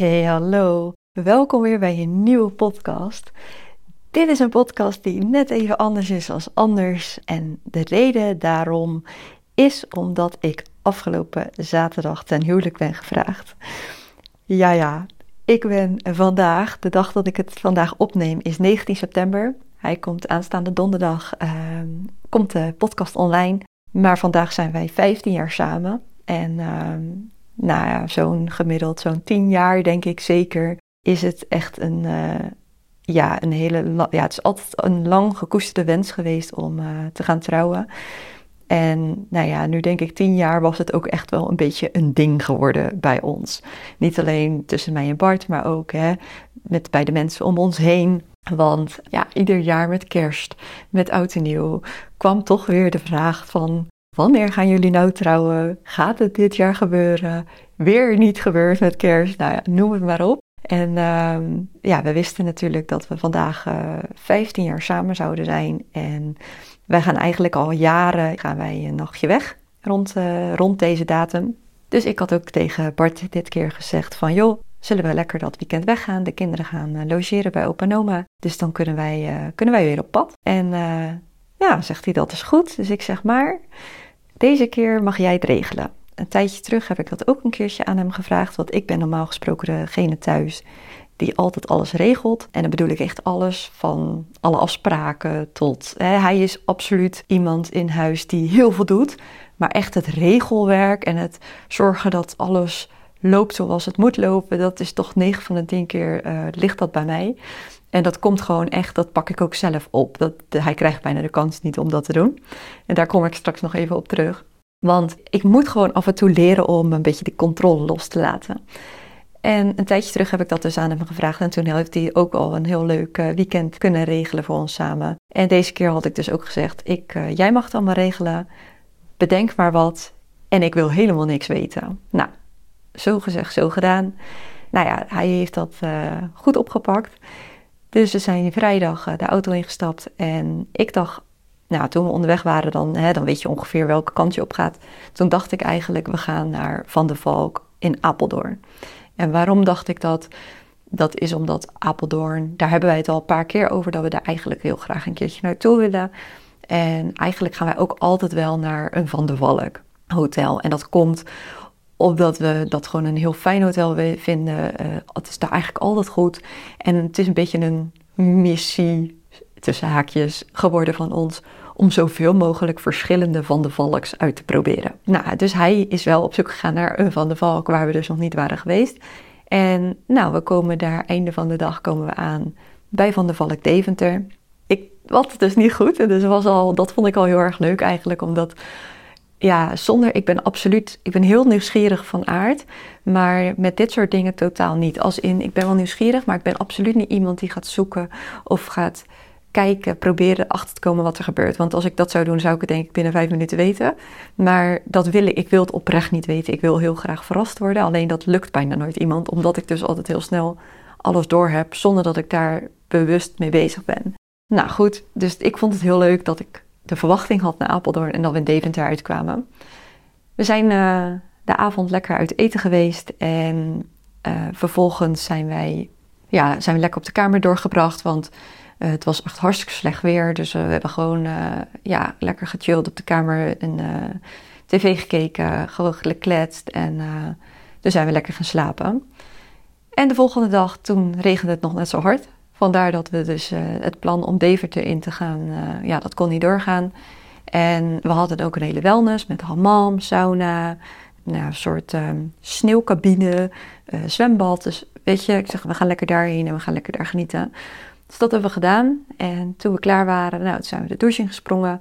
Hey, hallo. Welkom weer bij een nieuwe podcast. Dit is een podcast die net even anders is als anders. En de reden daarom is omdat ik afgelopen zaterdag ten huwelijk ben gevraagd. Ja, ja, ik ben vandaag, de dag dat ik het vandaag opneem, is 19 september. Hij komt aanstaande donderdag, uh, komt de podcast online. Maar vandaag zijn wij 15 jaar samen. En uh, nou ja, zo'n gemiddeld, zo'n 10 jaar denk ik zeker, is het echt een, uh, ja, een hele, ja, het is altijd een lang gekoesterde wens geweest om uh, te gaan trouwen. En nou ja, nu denk ik tien jaar was het ook echt wel een beetje een ding geworden bij ons. Niet alleen tussen mij en Bart, maar ook hè, met, bij de mensen om ons heen. Want ja, ieder jaar met kerst, met oud en nieuw, kwam toch weer de vraag van... Wanneer gaan jullie nou trouwen? Gaat het dit jaar gebeuren? Weer niet gebeurd met kerst? Nou ja, noem het maar op. En uh, ja, we wisten natuurlijk dat we vandaag uh, eh, 15 jaar samen zouden zijn. En wij gaan eigenlijk al jaren gaan wij een nachtje weg rond, uh, rond deze datum. Dus ik had ook tegen Bart dit keer gezegd van joh, zullen we lekker dat weekend weggaan. De kinderen gaan uh, logeren bij opa en oma. Dus dan kunnen wij, kunnen wij weer op pad. En ja, zegt hij dat is goed. Dus ik zeg maar, deze keer mag jij het regelen. Een tijdje terug heb ik dat ook een keertje aan hem gevraagd, want ik ben normaal gesproken degene thuis die altijd alles regelt. En dan bedoel ik echt alles, van alle afspraken tot... Hè, hij is absoluut iemand in huis die heel veel doet, maar echt het regelwerk en het zorgen dat alles loopt zoals het moet lopen, dat is toch 9 van de 10 keer uh, ligt dat bij mij. En dat komt gewoon echt, dat pak ik ook zelf op. Dat, hij krijgt bijna de kans niet om dat te doen. En daar kom ik straks nog even op terug. Want ik moet gewoon af en toe leren om een beetje de controle los te laten. En een tijdje terug heb ik dat dus aan hem gevraagd. En toen heeft hij ook al een heel leuk eh, weekend kunnen regelen voor ons samen. En deze keer had ik dus ook gezegd: ik, uh, jij mag het allemaal regelen. Bedenk maar wat. En ik wil helemaal niks weten. Nou, zo gezegd, zo gedaan. Nou ja, hij heeft dat uh, goed opgepakt. Dus we zijn vrijdag de auto ingestapt. En ik dacht, nou, toen we onderweg waren, dan, hè, dan weet je ongeveer welke kant je op gaat. Toen dacht ik eigenlijk, we gaan naar Van der Valk in Apeldoorn. En waarom dacht ik dat? Dat is omdat Apeldoorn, daar hebben wij het al een paar keer over, dat we daar eigenlijk heel graag een keertje naartoe willen. En eigenlijk gaan wij ook altijd wel naar een Van der Valk hotel. En dat komt omdat we dat gewoon een heel fijn hotel vinden. Uh, het is daar eigenlijk altijd goed. En het is een beetje een missie, tussen haakjes, geworden van ons om zoveel mogelijk verschillende Van de Valks uit te proberen. Nou, dus hij is wel op zoek gegaan naar een Van de Valk waar we dus nog niet waren geweest. En nou, we komen daar, einde van de dag komen we aan bij Van de Valk Deventer. Ik had het dus niet goed, dus was al, dat vond ik al heel erg leuk eigenlijk, omdat ja, zonder, ik ben absoluut, ik ben heel nieuwsgierig van aard, maar met dit soort dingen totaal niet. Als in, ik ben wel nieuwsgierig, maar ik ben absoluut niet iemand die gaat zoeken of gaat kijken, proberen achter te komen wat er gebeurt. Want als ik dat zou doen, zou ik het denk ik binnen vijf minuten weten. Maar dat wil ik, ik wil het oprecht niet weten. Ik wil heel graag verrast worden, alleen dat lukt bijna nooit iemand, omdat ik dus altijd heel snel alles door heb, zonder dat ik daar bewust mee bezig ben. Nou goed, dus ik vond het heel leuk dat ik de verwachting had naar Apeldoorn en dat we in Deventer uitkwamen. We zijn uh, de avond lekker uit eten geweest en uh, vervolgens zijn wij, ja, zijn we lekker op de kamer doorgebracht, want uh, het was echt hartstikke slecht weer. Dus we hebben gewoon ja, lekker gechilled op de kamer en tv gekeken, gewoon gekletst en toen zijn we lekker gaan slapen. En de volgende dag, toen regende het nog net zo hard. Vandaar dat we dus uh, het plan om Deventer in te gaan, uh, ja, dat kon niet doorgaan. En we hadden ook een hele wellness met hammam, sauna, nou, een soort um, sneeuwcabine, uh, zwembad. Dus weet je, ik zeg, we gaan lekker daarheen en we gaan lekker daar genieten. Dus dat hebben we gedaan. En toen we klaar waren, nou, toen zijn we de douche ingesprongen.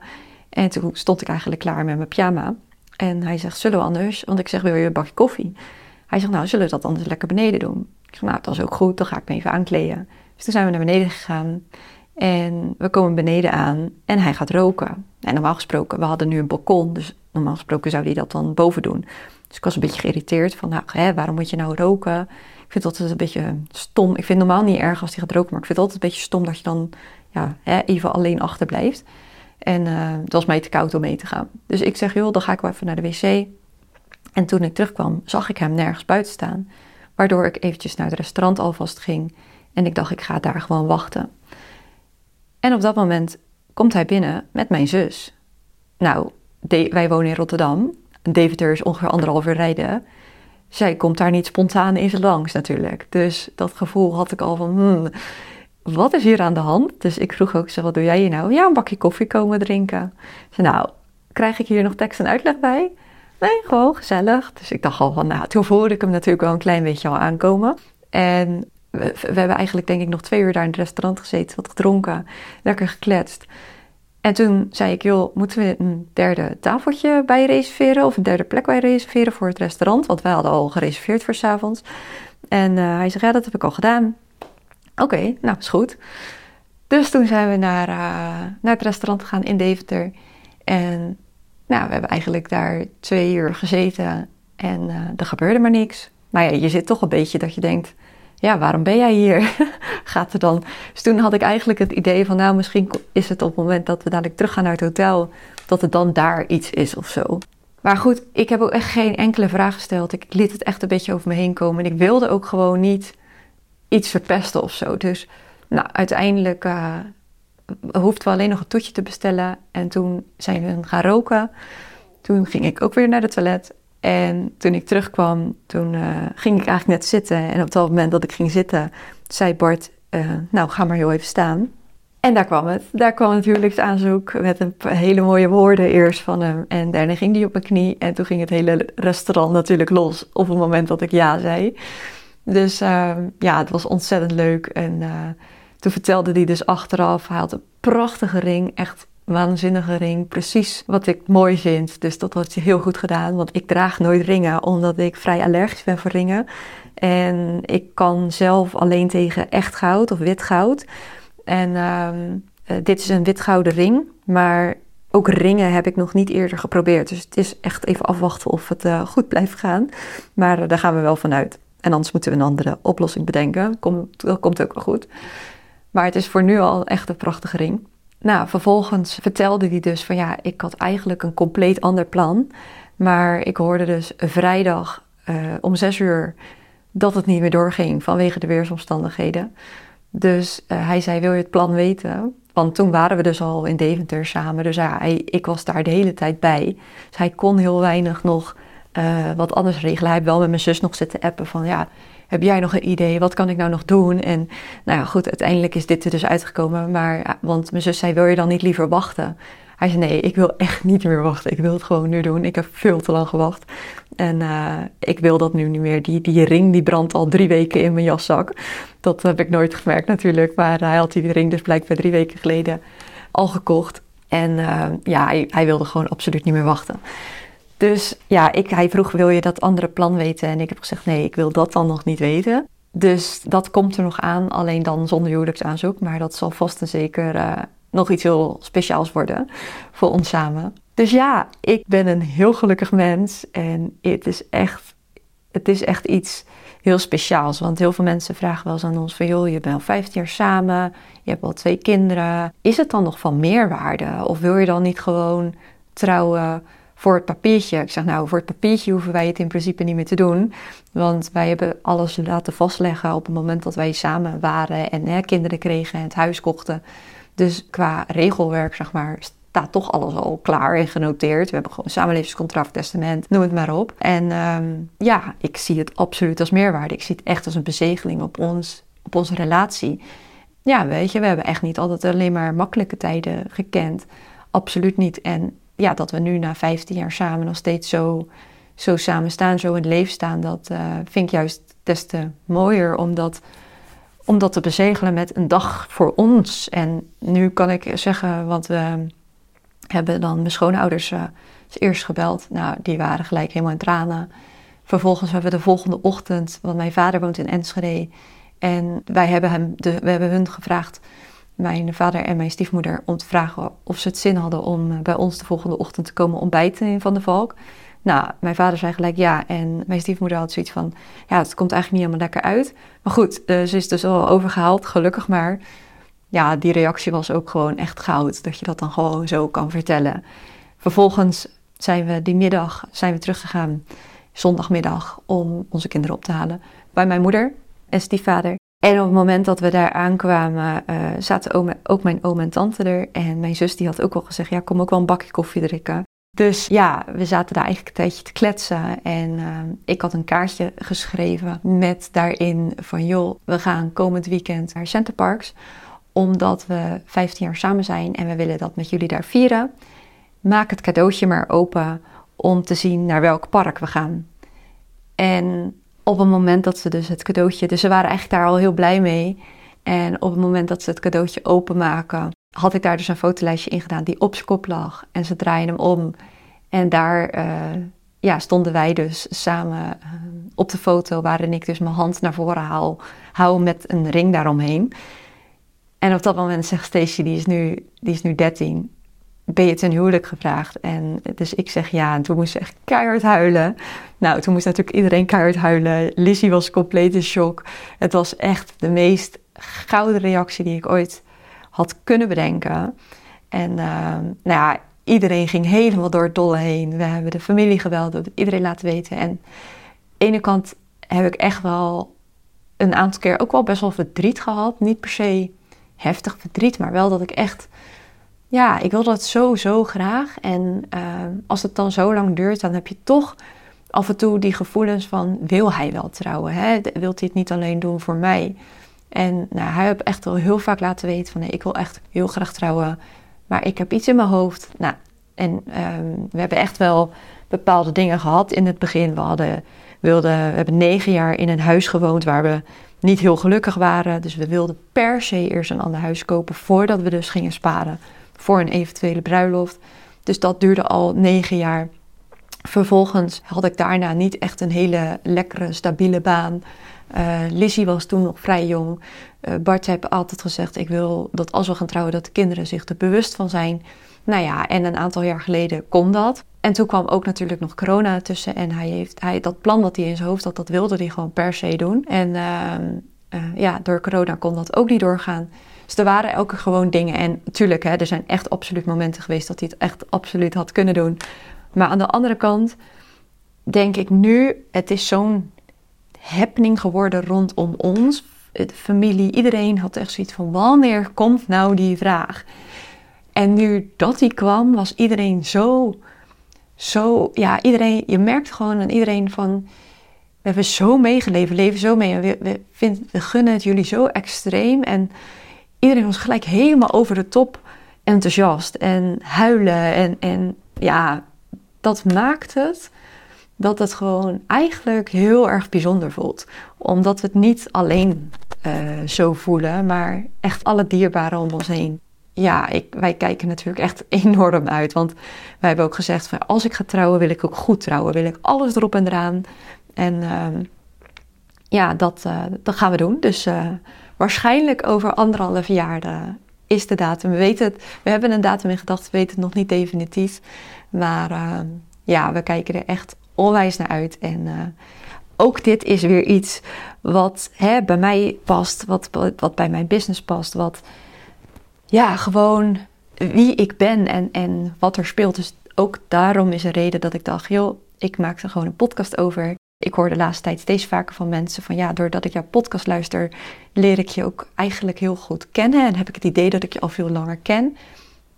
En toen stond ik eigenlijk klaar met mijn pyjama. En hij zegt, zullen we anders? Want ik zeg, wil je een bakje koffie? Hij zegt, nou, zullen we dat anders lekker beneden doen? Ik zeg, nou, dat is ook goed, dan ga ik me even aankleden. Dus toen zijn we naar beneden gegaan en we komen beneden aan en hij gaat roken. En normaal gesproken, we hadden nu een balkon, dus normaal gesproken zou hij dat dan boven doen. Dus ik was een beetje geïrriteerd van, nou, hè, waarom moet je nou roken? Ik vind het altijd een beetje stom. Ik vind het normaal niet erg als hij gaat roken, maar ik vind het altijd een beetje stom dat je dan ja, hè, even alleen achterblijft. En uh, was mij te koud om mee te gaan. Dus ik zeg, joh, dan ga ik wel even naar de wc. En toen ik terugkwam, zag ik hem nergens buiten staan. Waardoor ik eventjes naar het restaurant alvast ging. En ik dacht, ik ga daar gewoon wachten. En op dat moment komt hij binnen met mijn zus. Nou, wij wonen in Rotterdam. Deventer is ongeveer anderhalf uur rijden. Zij komt daar niet spontaan eens langs natuurlijk. Dus dat gevoel had ik al van, hmm, wat is hier aan de hand? Dus ik vroeg ook, wat doe jij hier nou? Ja, een bakje koffie komen drinken. Ze nou, krijg ik hier nog tekst en uitleg bij? Nee, gewoon gezellig. Dus ik dacht al van, nou, toen voelde ik hem natuurlijk wel een klein beetje al aankomen. En we, hebben eigenlijk denk ik nog twee uur daar in het restaurant gezeten, wat gedronken, lekker gekletst. En toen zei ik, joh, moeten we een derde tafeltje bij reserveren of een derde plek bij reserveren voor het restaurant? Want wij hadden al gereserveerd voor s'avonds. En uh, hij zei, ja, dat heb ik al gedaan. Oké, nou, is goed. Dus toen zijn we naar, uh, naar het restaurant gegaan in Deventer. En nou, we hebben eigenlijk daar twee uur gezeten en uh, er gebeurde maar niks. Maar ja, je zit toch een beetje dat je denkt, ja, waarom ben jij hier? Gaat er dan. Dus toen had ik eigenlijk het idee van, nou, misschien is het op het moment dat we dadelijk teruggaan naar het hotel, dat het dan daar iets is of zo. Maar goed, ik heb ook echt geen enkele vraag gesteld. Ik liet het echt een beetje over me heen komen. En ik wilde ook gewoon niet iets verpesten of zo. Dus nou, uiteindelijk uh, hoefden we alleen nog een toetje te bestellen. En toen zijn we gaan roken. Toen ging ik ook weer naar de toilet. En toen ik terugkwam, toen uh, ging ik eigenlijk net zitten. En op dat moment dat ik ging zitten, zei Bart, uh, nou ga maar heel even staan. En daar kwam het. Daar kwam het aanzoek met een hele mooie woorden eerst van hem. En daarna ging hij op mijn knie. En toen ging het hele restaurant natuurlijk los op het moment dat ik ja zei. Dus uh, ja, het was ontzettend leuk. En uh, toen vertelde hij dus achteraf, hij had een prachtige ring, echt waanzinnige ring. Precies wat ik mooi vind. Dus dat had hij heel goed gedaan. Want ik draag nooit ringen, omdat ik vrij allergisch ben voor ringen. En ik kan zelf alleen tegen echt goud of wit goud. En uh, dit is een wit-gouden ring. Maar ook ringen heb ik nog niet eerder geprobeerd. Dus het is echt even afwachten of het uh, goed blijft gaan. Maar uh, daar gaan we wel vanuit. En anders moeten we een andere oplossing bedenken. Dat komt ook wel goed. Maar het is voor nu al echt een prachtige ring. Nou, vervolgens vertelde hij dus van ja, ik had eigenlijk een compleet ander plan. Maar ik hoorde dus vrijdag uh, om zes uur dat het niet meer doorging vanwege de weersomstandigheden. Dus uh, hij zei, wil je het plan weten? Want toen waren we dus al in Deventer samen. Dus ja, ik was daar de hele tijd bij. Dus hij kon heel weinig nog uh, wat anders regelen. Hij heeft wel met mijn zus nog zitten appen van ja, heb jij nog een idee? Wat kan ik nou nog doen? En nou ja, goed, uiteindelijk is dit er dus uitgekomen. Maar, want mijn zus zei, wil je dan niet liever wachten? Hij zei, nee, ik wil echt niet meer wachten. Ik wil het gewoon nu doen. Ik heb veel te lang gewacht. En uh, ik wil dat nu niet meer. Die, die ring die brandt al drie weken in mijn jaszak. Dat heb ik nooit gemerkt natuurlijk. Maar hij had die ring dus blijkbaar drie weken geleden al gekocht. En uh, ja, hij wilde gewoon absoluut niet meer wachten. Dus ja, ik, hij vroeg, wil je dat andere plan weten? En ik heb gezegd, nee, ik wil dat dan nog niet weten. Dus dat komt er nog aan, alleen dan zonder huwelijksaanzoek. Maar dat zal vast en zeker uh, nog iets heel speciaals worden voor ons samen. Dus ja, ik ben een heel gelukkig mens. En het is echt, het is echt iets heel speciaals. Want heel veel mensen vragen wel eens aan ons van... joh, je bent al 15 jaar samen, je hebt al twee kinderen. Is het dan nog van meerwaarde? Of wil je dan niet gewoon trouwen voor het papiertje. Ik zeg nou, voor het papiertje hoeven wij het in principe niet meer te doen. Want wij hebben alles laten vastleggen op het moment dat wij samen waren en kinderen kregen en het huis kochten. Dus qua regelwerk, zeg maar, staat toch alles al klaar en genoteerd. We hebben gewoon samenlevingscontract, testament, noem het maar op. En um, ja, ik zie het absoluut als meerwaarde. Ik zie het echt als een bezegeling op, ons, op onze relatie. Ja, weet je, we hebben echt niet altijd alleen maar makkelijke tijden gekend. Absoluut niet. En ja, dat we nu na 15 jaar samen nog steeds zo, zo samen staan, zo in het leven staan, dat uh, vind ik juist des te mooier omdat, om dat te bezegelen met een dag voor ons. En nu kan ik zeggen, want we hebben dan mijn schoonouders uh, eerst gebeld. Nou, die waren gelijk helemaal in tranen. Vervolgens hebben we de volgende ochtend, want mijn vader woont in Enschede. En wij hebben, hem de, we hebben hun gevraagd mijn vader en mijn stiefmoeder om te vragen of ze het zin hadden om eh, bij ons de volgende ochtend te komen ontbijten in Van de Valk. Nou, mijn vader zei gelijk ja en mijn stiefmoeder had zoiets van, ja, het komt eigenlijk niet helemaal lekker uit. Maar goed, uh, ze is dus al overgehaald, gelukkig maar. Ja, die reactie was ook gewoon echt goud, dat je dat dan gewoon zo kan vertellen. Vervolgens zijn we die middag zijn we teruggegaan, zondagmiddag, om onze kinderen op te halen bij mijn moeder en stiefvader. En op het moment dat we daar aankwamen, uh, zaten ook mijn oom en tante er. En mijn zus die had ook al gezegd, ja, kom ook wel een bakje koffie drinken. Dus ja, we zaten daar eigenlijk een tijdje te kletsen. En uh, ik had een kaartje geschreven met daarin van... joh, we gaan komend weekend naar Centerparks. Omdat we 15 jaar samen zijn en we willen dat met jullie daar vieren. Maak het cadeautje maar open om te zien naar welk park we gaan. En op het moment dat ze dus het cadeautje... Dus ze waren eigenlijk daar al heel blij mee. En op het moment dat ze het cadeautje openmaken had ik daar dus een fotolijstje in gedaan die op zijn kop lag. En ze draaien hem om. En daar uh, ja, stonden wij dus samen uh, op de foto, waarin ik dus mijn hand naar voren haal, hou met een ring daaromheen. En op dat moment zegt Stacey, die is nu, die is nu 13, ben je ten huwelijk gevraagd? En dus ik zeg ja, en toen moest ze echt keihard huilen. Nou, toen moest natuurlijk iedereen keihard huilen. Lizzie was compleet in shock. Het was echt de meest gouden reactie die ik ooit had kunnen bedenken. En uh, nou ja, iedereen ging helemaal door het dolle heen. We hebben de familie geweldig, iedereen laten weten. En aan de ene kant heb ik echt wel een aantal keer ook wel best wel verdriet gehad. Niet per se heftig verdriet, maar wel dat ik echt... Ja, ik wil dat zo, zo graag. En uh, als het dan zo lang duurt, dan heb je toch af en toe die gevoelens van... Wil hij wel trouwen? Hè? Wilt hij het niet alleen doen voor mij? En nou, hij heeft echt al heel vaak laten weten van nee, ik wil echt heel graag trouwen. Maar ik heb iets in mijn hoofd. Nou, en um, we hebben echt wel bepaalde dingen gehad in het begin. We, hadden, wilden, we hebben negen jaar in een huis gewoond waar we niet heel gelukkig waren. Dus we wilden per se eerst een ander huis kopen voordat we dus gingen sparen voor een eventuele bruiloft. Dus dat duurde al negen jaar. Vervolgens had ik daarna niet echt een hele lekkere, stabiele baan. Uh, Lizzie was toen nog vrij jong. Uh, Bart heeft altijd gezegd: Ik wil dat als we gaan trouwen, dat de kinderen zich er bewust van zijn. Nou ja, en een aantal jaar geleden kon dat. En toen kwam ook natuurlijk nog corona tussen. En hij heeft hij, dat plan dat hij in zijn hoofd had, dat wilde hij gewoon per se doen. En uh, ja, door corona kon dat ook niet doorgaan. Dus er waren elke gewoon dingen. En natuurlijk, hè, er zijn echt absoluut momenten geweest dat hij het echt absoluut had kunnen doen. Maar aan de andere kant denk ik nu, het is zo'n happening geworden rondom ons. De familie, iedereen had echt zoiets van: wanneer komt nou die vraag? En nu dat die kwam, was iedereen zo, zo, ja, iedereen, je merkt gewoon aan iedereen van: we hebben zo meegeleefd, leven zo mee en we, we, vinden, we gunnen het jullie zo extreem. En iedereen was gelijk helemaal over de top enthousiast en huilen. En, en ja, dat maakt het dat het gewoon eigenlijk heel erg bijzonder voelt. Omdat we het niet alleen uh, zo voelen, maar echt alle dierbaren om ons heen. Ja, ik, wij kijken natuurlijk echt enorm uit. Want wij hebben ook gezegd van als ik ga trouwen, wil ik ook goed trouwen. Wil ik alles erop en eraan. En uh, ja, dat, uh, dat gaan we doen. Dus uh, waarschijnlijk over anderhalf jaar is de datum. We weten het, we hebben een datum in gedachten, we weten het nog niet definitief. Maar ehm, ja, we kijken er echt onwijs naar uit. En uh, ook dit is weer iets wat hè, bij mij past, wat, wat bij mijn business past, wat ja, gewoon wie ik ben en, en wat er speelt. Dus ook daarom is een reden dat ik dacht, joh, ik maak er gewoon een podcast over. Ik hoor de laatste tijd steeds vaker van mensen van ja, doordat ik jouw podcast luister, leer ik je ook eigenlijk heel goed kennen. En heb ik het idee dat ik je al veel langer ken.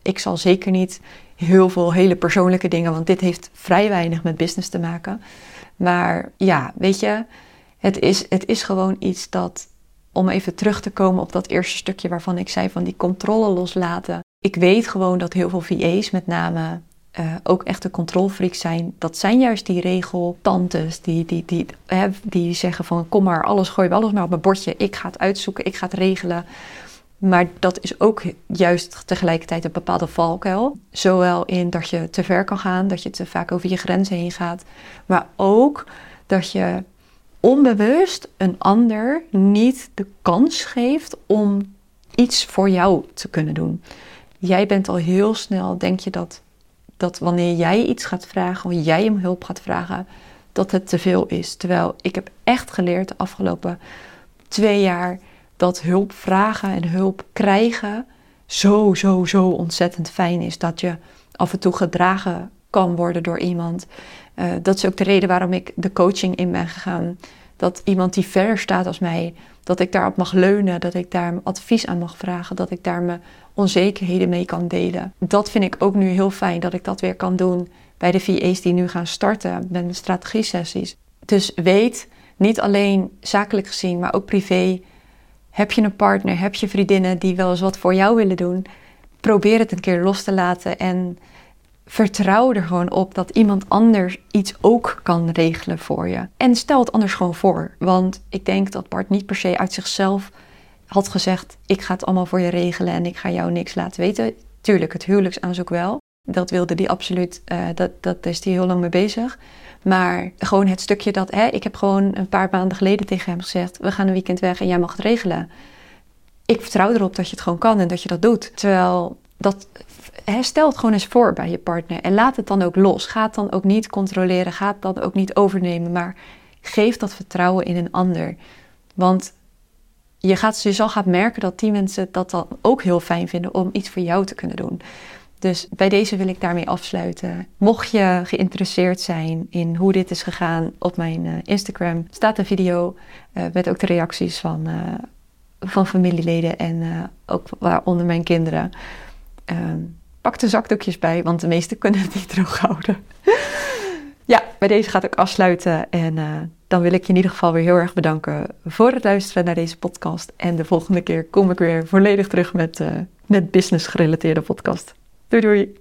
Ik zal zeker niet heel veel hele persoonlijke dingen, want dit heeft vrij weinig met business te maken. Maar ja, weet je, het is, het is gewoon iets dat, om even terug te komen op dat eerste stukje waarvan ik zei van die controle loslaten. Ik weet gewoon dat heel veel VA's met name uh, ook echte controlfreaks zijn. Dat zijn juist die regeltantes die, die, die, hè, die zeggen van kom maar, alles gooi alles maar op mijn bordje. Ik ga het uitzoeken, ik ga het regelen. Maar dat is ook juist tegelijkertijd een bepaalde valkuil. Zowel in dat je te ver kan gaan, dat je te vaak over je grenzen heen gaat. Maar ook dat je onbewust een ander niet de kans geeft om iets voor jou te kunnen doen. Jij bent al heel snel, denk je dat, dat wanneer jij iets gaat vragen, of jij hem hulp gaat vragen, dat het te veel is. Terwijl ik heb echt geleerd de afgelopen twee jaar dat hulp vragen en hulp krijgen zo, zo, zo ontzettend fijn is. Dat je af en toe gedragen kan worden door iemand. Uh, dat is ook de reden waarom ik de coaching in ben gegaan. Dat iemand die verder staat als mij, dat ik daarop mag leunen, dat ik daar advies aan mag vragen, dat ik daar mijn onzekerheden mee kan delen. Dat vind ik ook nu heel fijn dat ik dat weer kan doen bij de VA's die nu gaan starten met mijn strategie-sessies. Dus weet, niet alleen zakelijk gezien, maar ook privé. Heb je een partner, heb je vriendinnen die wel eens wat voor jou willen doen? Probeer het een keer los te laten en vertrouw er gewoon op dat iemand anders iets ook kan regelen voor je. En stel het anders gewoon voor. Want ik denk dat Bart niet per se uit zichzelf had gezegd: Ik ga het allemaal voor je regelen en ik ga jou niks laten weten. Tuurlijk, het huwelijksaanzoek wel. Dat wilde hij absoluut, uh, dat, dat is hij heel lang mee bezig. Maar gewoon het stukje dat, hè, ik heb gewoon een paar maanden geleden tegen hem gezegd: We gaan een weekend weg en jij mag het regelen. Ik vertrouw erop dat je het gewoon kan en dat je dat doet. Terwijl dat stel het gewoon eens voor bij je partner en laat het dan ook los. Ga het dan ook niet controleren, ga het dan ook niet overnemen, maar geef dat vertrouwen in een ander. Want je, gaat, je zal gaan merken dat die mensen dat dan ook heel fijn vinden om iets voor jou te kunnen doen. Dus bij deze wil ik daarmee afsluiten. Mocht je geïnteresseerd zijn in hoe dit is gegaan op mijn uh, Instagram, staat een video uh, met ook de reacties van, uh, van familieleden en ook waaronder mijn kinderen. Ehm, pak de zakdoekjes bij, want de meesten kunnen het niet droog houden. ja, bij deze gaat ik afsluiten. En uh, dan wil ik je in ieder geval weer heel erg bedanken voor het luisteren naar deze podcast. En de volgende keer kom ik weer volledig terug met, uh, met business gerelateerde podcast. Doei doei!